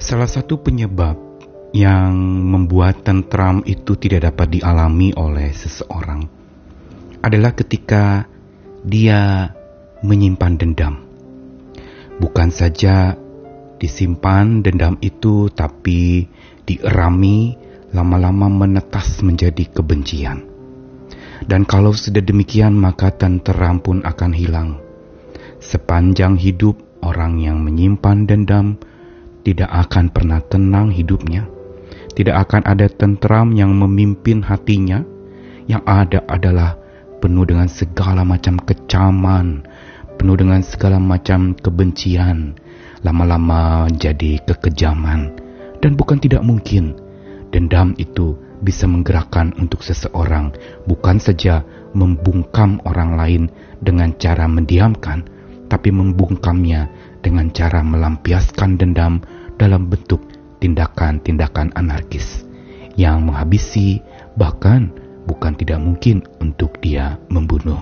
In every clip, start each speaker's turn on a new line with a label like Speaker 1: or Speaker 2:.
Speaker 1: Salah satu penyebab yang membuat tentram itu tidak dapat dialami oleh seseorang adalah ketika dia menyimpan dendam. Bukan saja disimpan dendam itu, tapi dierami lama-lama menetas menjadi kebencian. Dan kalau sudah demikian, maka tenteram pun akan hilang. Sepanjang hidup, orang yang menyimpan dendam tidak akan pernah tenang hidupnya. Tidak akan ada tentram yang memimpin hatinya. Yang ada adalah penuh dengan segala macam kecaman, penuh dengan segala macam kebencian, lama-lama jadi kekejaman. Dan bukan tidak mungkin, dendam itu bisa menggerakkan untuk seseorang, bukan saja membungkam orang lain dengan cara mendiamkan, tapi membungkamnya dengan cara melampiaskan dendam dalam bentuk tindakan-tindakan anarkis yang menghabisi, bahkan bukan tidak mungkin untuk dia membunuh.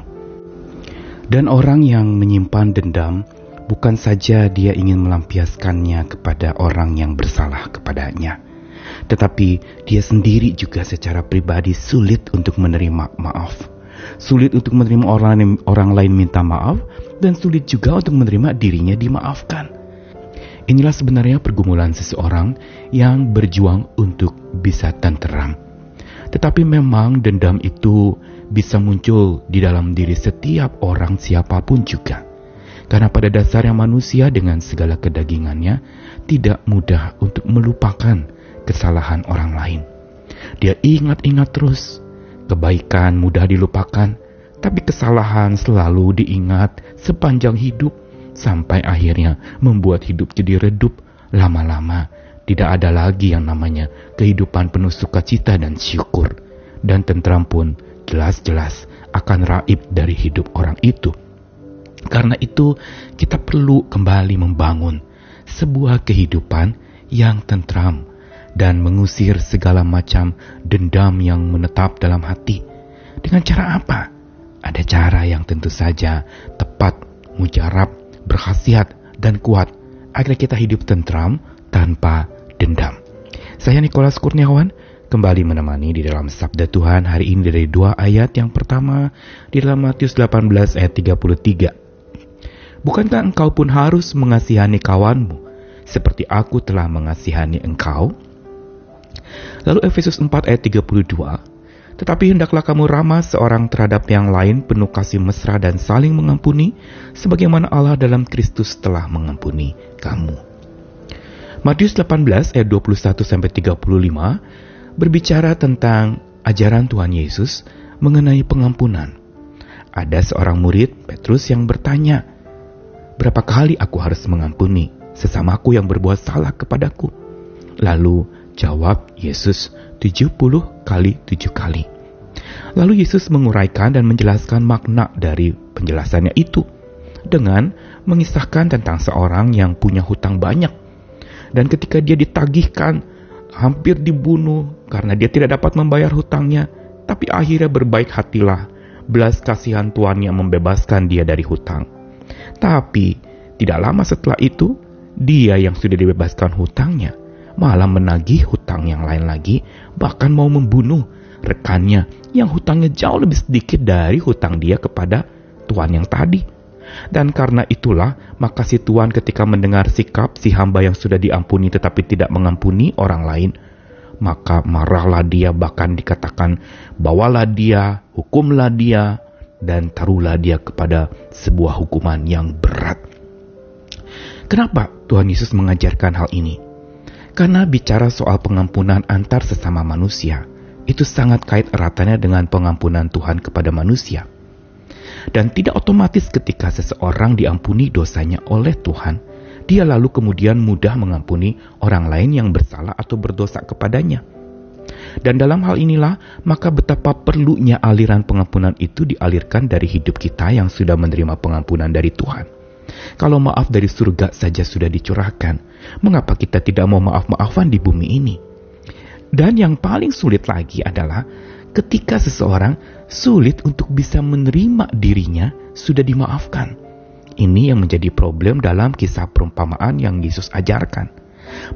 Speaker 1: Dan orang yang menyimpan dendam bukan saja dia ingin melampiaskannya kepada orang yang bersalah kepadanya, tetapi dia sendiri juga secara pribadi sulit untuk menerima maaf. Sulit untuk menerima orang, orang lain minta maaf, dan sulit juga untuk menerima dirinya dimaafkan. Inilah sebenarnya pergumulan seseorang yang berjuang untuk bisa tenteram. Tetapi memang dendam itu bisa muncul di dalam diri setiap orang siapa pun juga. Karena pada dasarnya manusia dengan segala kedagingannya tidak mudah untuk melupakan kesalahan orang lain. Dia ingat-ingat terus. Kebaikan mudah dilupakan, tapi kesalahan selalu diingat sepanjang hidup sampai akhirnya membuat hidup jadi redup. Lama-lama tidak ada lagi yang namanya kehidupan penuh sukacita dan syukur. Dan tentram pun jelas-jelas akan raib dari hidup orang itu. Karena itu, kita perlu kembali membangun sebuah kehidupan yang tentram dan mengusir segala macam dendam yang menetap dalam hati. Dengan cara apa? Ada cara yang tentu saja tepat, mujarab, berkhasiat, dan kuat agar kita hidup tentram tanpa dendam. Saya Nikolas Kurniawan kembali menemani di dalam Sabda Tuhan hari ini dari dua ayat yang pertama di dalam Matius 18 ayat 33 Bukankah engkau pun harus mengasihani kawanmu seperti aku telah mengasihani engkau? Lalu Efesus 4 ayat 32, Tetapi hendaklah kamu ramah seorang terhadap yang lain penuh kasih mesra dan saling mengampuni, sebagaimana Allah dalam Kristus telah mengampuni kamu. Matius 18 ayat 21 35 berbicara tentang ajaran Tuhan Yesus mengenai pengampunan. Ada seorang murid Petrus yang bertanya, Berapa kali aku harus mengampuni sesamaku yang berbuat salah kepadaku? Lalu jawab Yesus 70 kali 7 kali. Lalu Yesus menguraikan dan menjelaskan makna dari penjelasannya itu dengan mengisahkan tentang seorang yang punya hutang banyak. Dan ketika dia ditagihkan, hampir dibunuh karena dia tidak dapat membayar hutangnya, tapi akhirnya berbaik hatilah. Belas kasihan Tuhan yang membebaskan dia dari hutang. Tapi tidak lama setelah itu, dia yang sudah dibebaskan hutangnya malah menagih hutang yang lain lagi, bahkan mau membunuh rekannya yang hutangnya jauh lebih sedikit dari hutang dia kepada tuan yang tadi. Dan karena itulah, maka si tuan ketika mendengar sikap si hamba yang sudah diampuni tetapi tidak mengampuni orang lain, maka marahlah dia bahkan dikatakan, bawalah dia, hukumlah dia, dan taruhlah dia kepada sebuah hukuman yang berat. Kenapa Tuhan Yesus mengajarkan hal ini? Karena bicara soal pengampunan antar sesama manusia, itu sangat kait eratannya dengan pengampunan Tuhan kepada manusia. Dan tidak otomatis ketika seseorang diampuni dosanya oleh Tuhan, dia lalu kemudian mudah mengampuni orang lain yang bersalah atau berdosa kepadanya. Dan dalam hal inilah, maka betapa perlunya aliran pengampunan itu dialirkan dari hidup kita yang sudah menerima pengampunan dari Tuhan. Kalau maaf dari surga saja sudah dicurahkan, mengapa kita tidak mau maaf-maafan di bumi ini? Dan yang paling sulit lagi adalah ketika seseorang sulit untuk bisa menerima dirinya sudah dimaafkan. Ini yang menjadi problem dalam kisah perumpamaan yang Yesus ajarkan.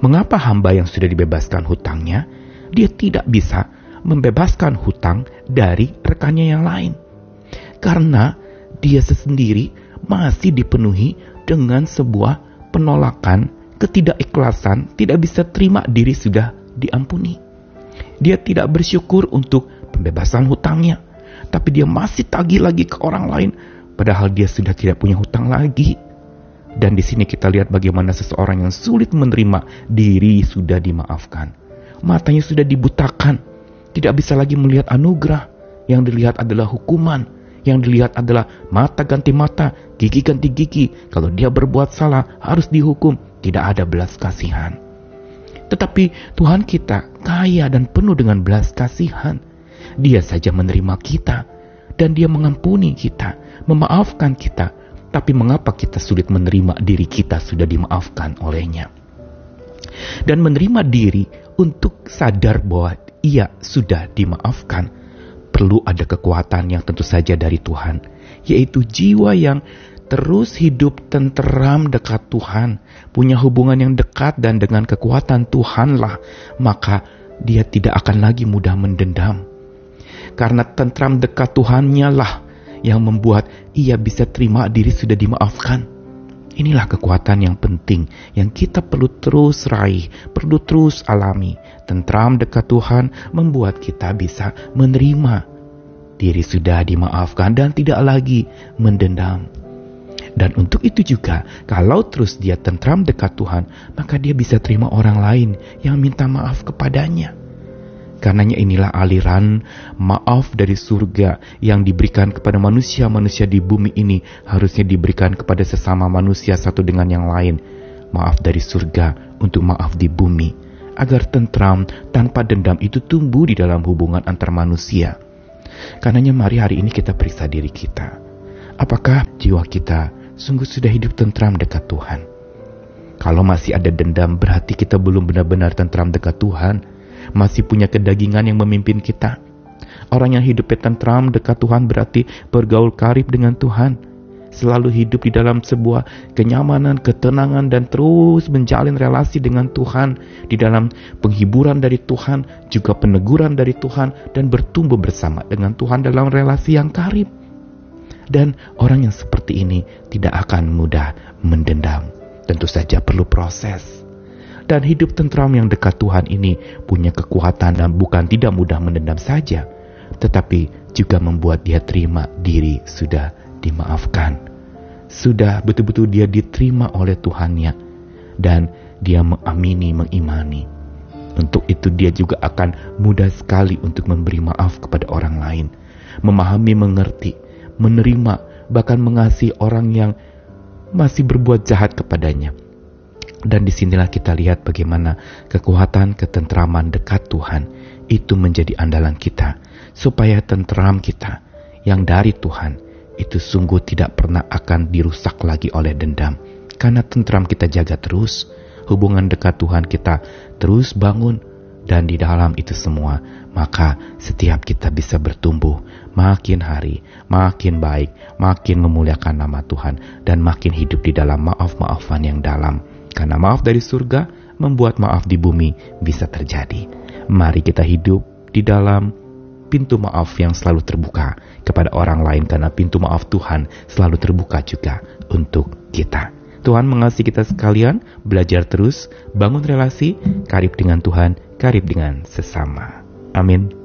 Speaker 1: Mengapa hamba yang sudah dibebaskan hutangnya, dia tidak bisa membebaskan hutang dari rekannya yang lain? Karena dia sendiri masih dipenuhi dengan sebuah penolakan, ketidakikhlasan, tidak bisa terima diri sudah diampuni. Dia tidak bersyukur untuk pembebasan hutangnya, tapi dia masih tagih lagi ke orang lain, padahal dia sudah tidak punya hutang lagi. Dan di sini kita lihat bagaimana seseorang yang sulit menerima diri sudah dimaafkan. Matanya sudah dibutakan, tidak bisa lagi melihat anugerah. Yang dilihat adalah hukuman, yang dilihat adalah mata ganti mata, gigi ganti gigi. Kalau dia berbuat salah, harus dihukum. Tidak ada belas kasihan. Tetapi Tuhan kita kaya dan penuh dengan belas kasihan. Dia saja menerima kita, dan Dia mengampuni kita, memaafkan kita, tapi mengapa kita sulit menerima diri kita sudah dimaafkan olehnya? Dan menerima diri untuk sadar bahwa ia sudah dimaafkan, perlu ada kekuatan yang tentu saja dari Tuhan, yaitu jiwa yang terus hidup tenteram dekat Tuhan, punya hubungan yang dekat dan dengan kekuatan Tuhanlah, maka dia tidak akan lagi mudah mendendam. Karena tentram dekat Tuhannya lah yang membuat ia bisa terima diri sudah dimaafkan. Inilah kekuatan yang penting yang kita perlu terus raih, perlu terus alami. Tentram dekat Tuhan membuat kita bisa menerima diri sudah dimaafkan dan tidak lagi mendendam. Dan untuk itu juga, kalau terus dia tentram dekat Tuhan, maka dia bisa terima orang lain yang minta maaf kepadanya. Karenanya inilah aliran maaf dari surga yang diberikan kepada manusia-manusia di bumi ini harusnya diberikan kepada sesama manusia satu dengan yang lain. Maaf dari surga untuk maaf di bumi. Agar tentram tanpa dendam itu tumbuh di dalam hubungan antar manusia. Karenanya mari hari ini kita periksa diri kita. Apakah jiwa kita sungguh sudah hidup tentram dekat Tuhan? Kalau masih ada dendam berarti kita belum benar-benar tentram dekat Tuhan masih punya kedagingan yang memimpin kita. Orang yang hidup tentram dekat Tuhan berarti bergaul karib dengan Tuhan. Selalu hidup di dalam sebuah kenyamanan, ketenangan, dan terus menjalin relasi dengan Tuhan. Di dalam penghiburan dari Tuhan, juga peneguran dari Tuhan, dan bertumbuh bersama dengan Tuhan dalam relasi yang karib. Dan orang yang seperti ini tidak akan mudah mendendam. Tentu saja perlu proses dan hidup tentram yang dekat Tuhan ini punya kekuatan dan bukan tidak mudah mendendam saja, tetapi juga membuat dia terima diri sudah dimaafkan. Sudah betul-betul dia diterima oleh Tuhannya dan dia mengamini, mengimani. Untuk itu dia juga akan mudah sekali untuk memberi maaf kepada orang lain, memahami, mengerti, menerima, bahkan mengasihi orang yang masih berbuat jahat kepadanya dan di sinilah kita lihat bagaimana kekuatan ketentraman dekat Tuhan itu menjadi andalan kita. Supaya tentram kita yang dari Tuhan itu sungguh tidak pernah akan dirusak lagi oleh dendam. Karena tentram kita jaga terus, hubungan dekat Tuhan kita terus bangun. Dan di dalam itu semua, maka setiap kita bisa bertumbuh makin hari, makin baik, makin memuliakan nama Tuhan, dan makin hidup di dalam maaf-maafan yang dalam karena maaf dari surga membuat maaf di bumi bisa terjadi. Mari kita hidup di dalam pintu maaf yang selalu terbuka kepada orang lain karena pintu maaf Tuhan selalu terbuka juga untuk kita. Tuhan mengasihi kita sekalian, belajar terus, bangun relasi, karib dengan Tuhan, karib dengan sesama. Amin.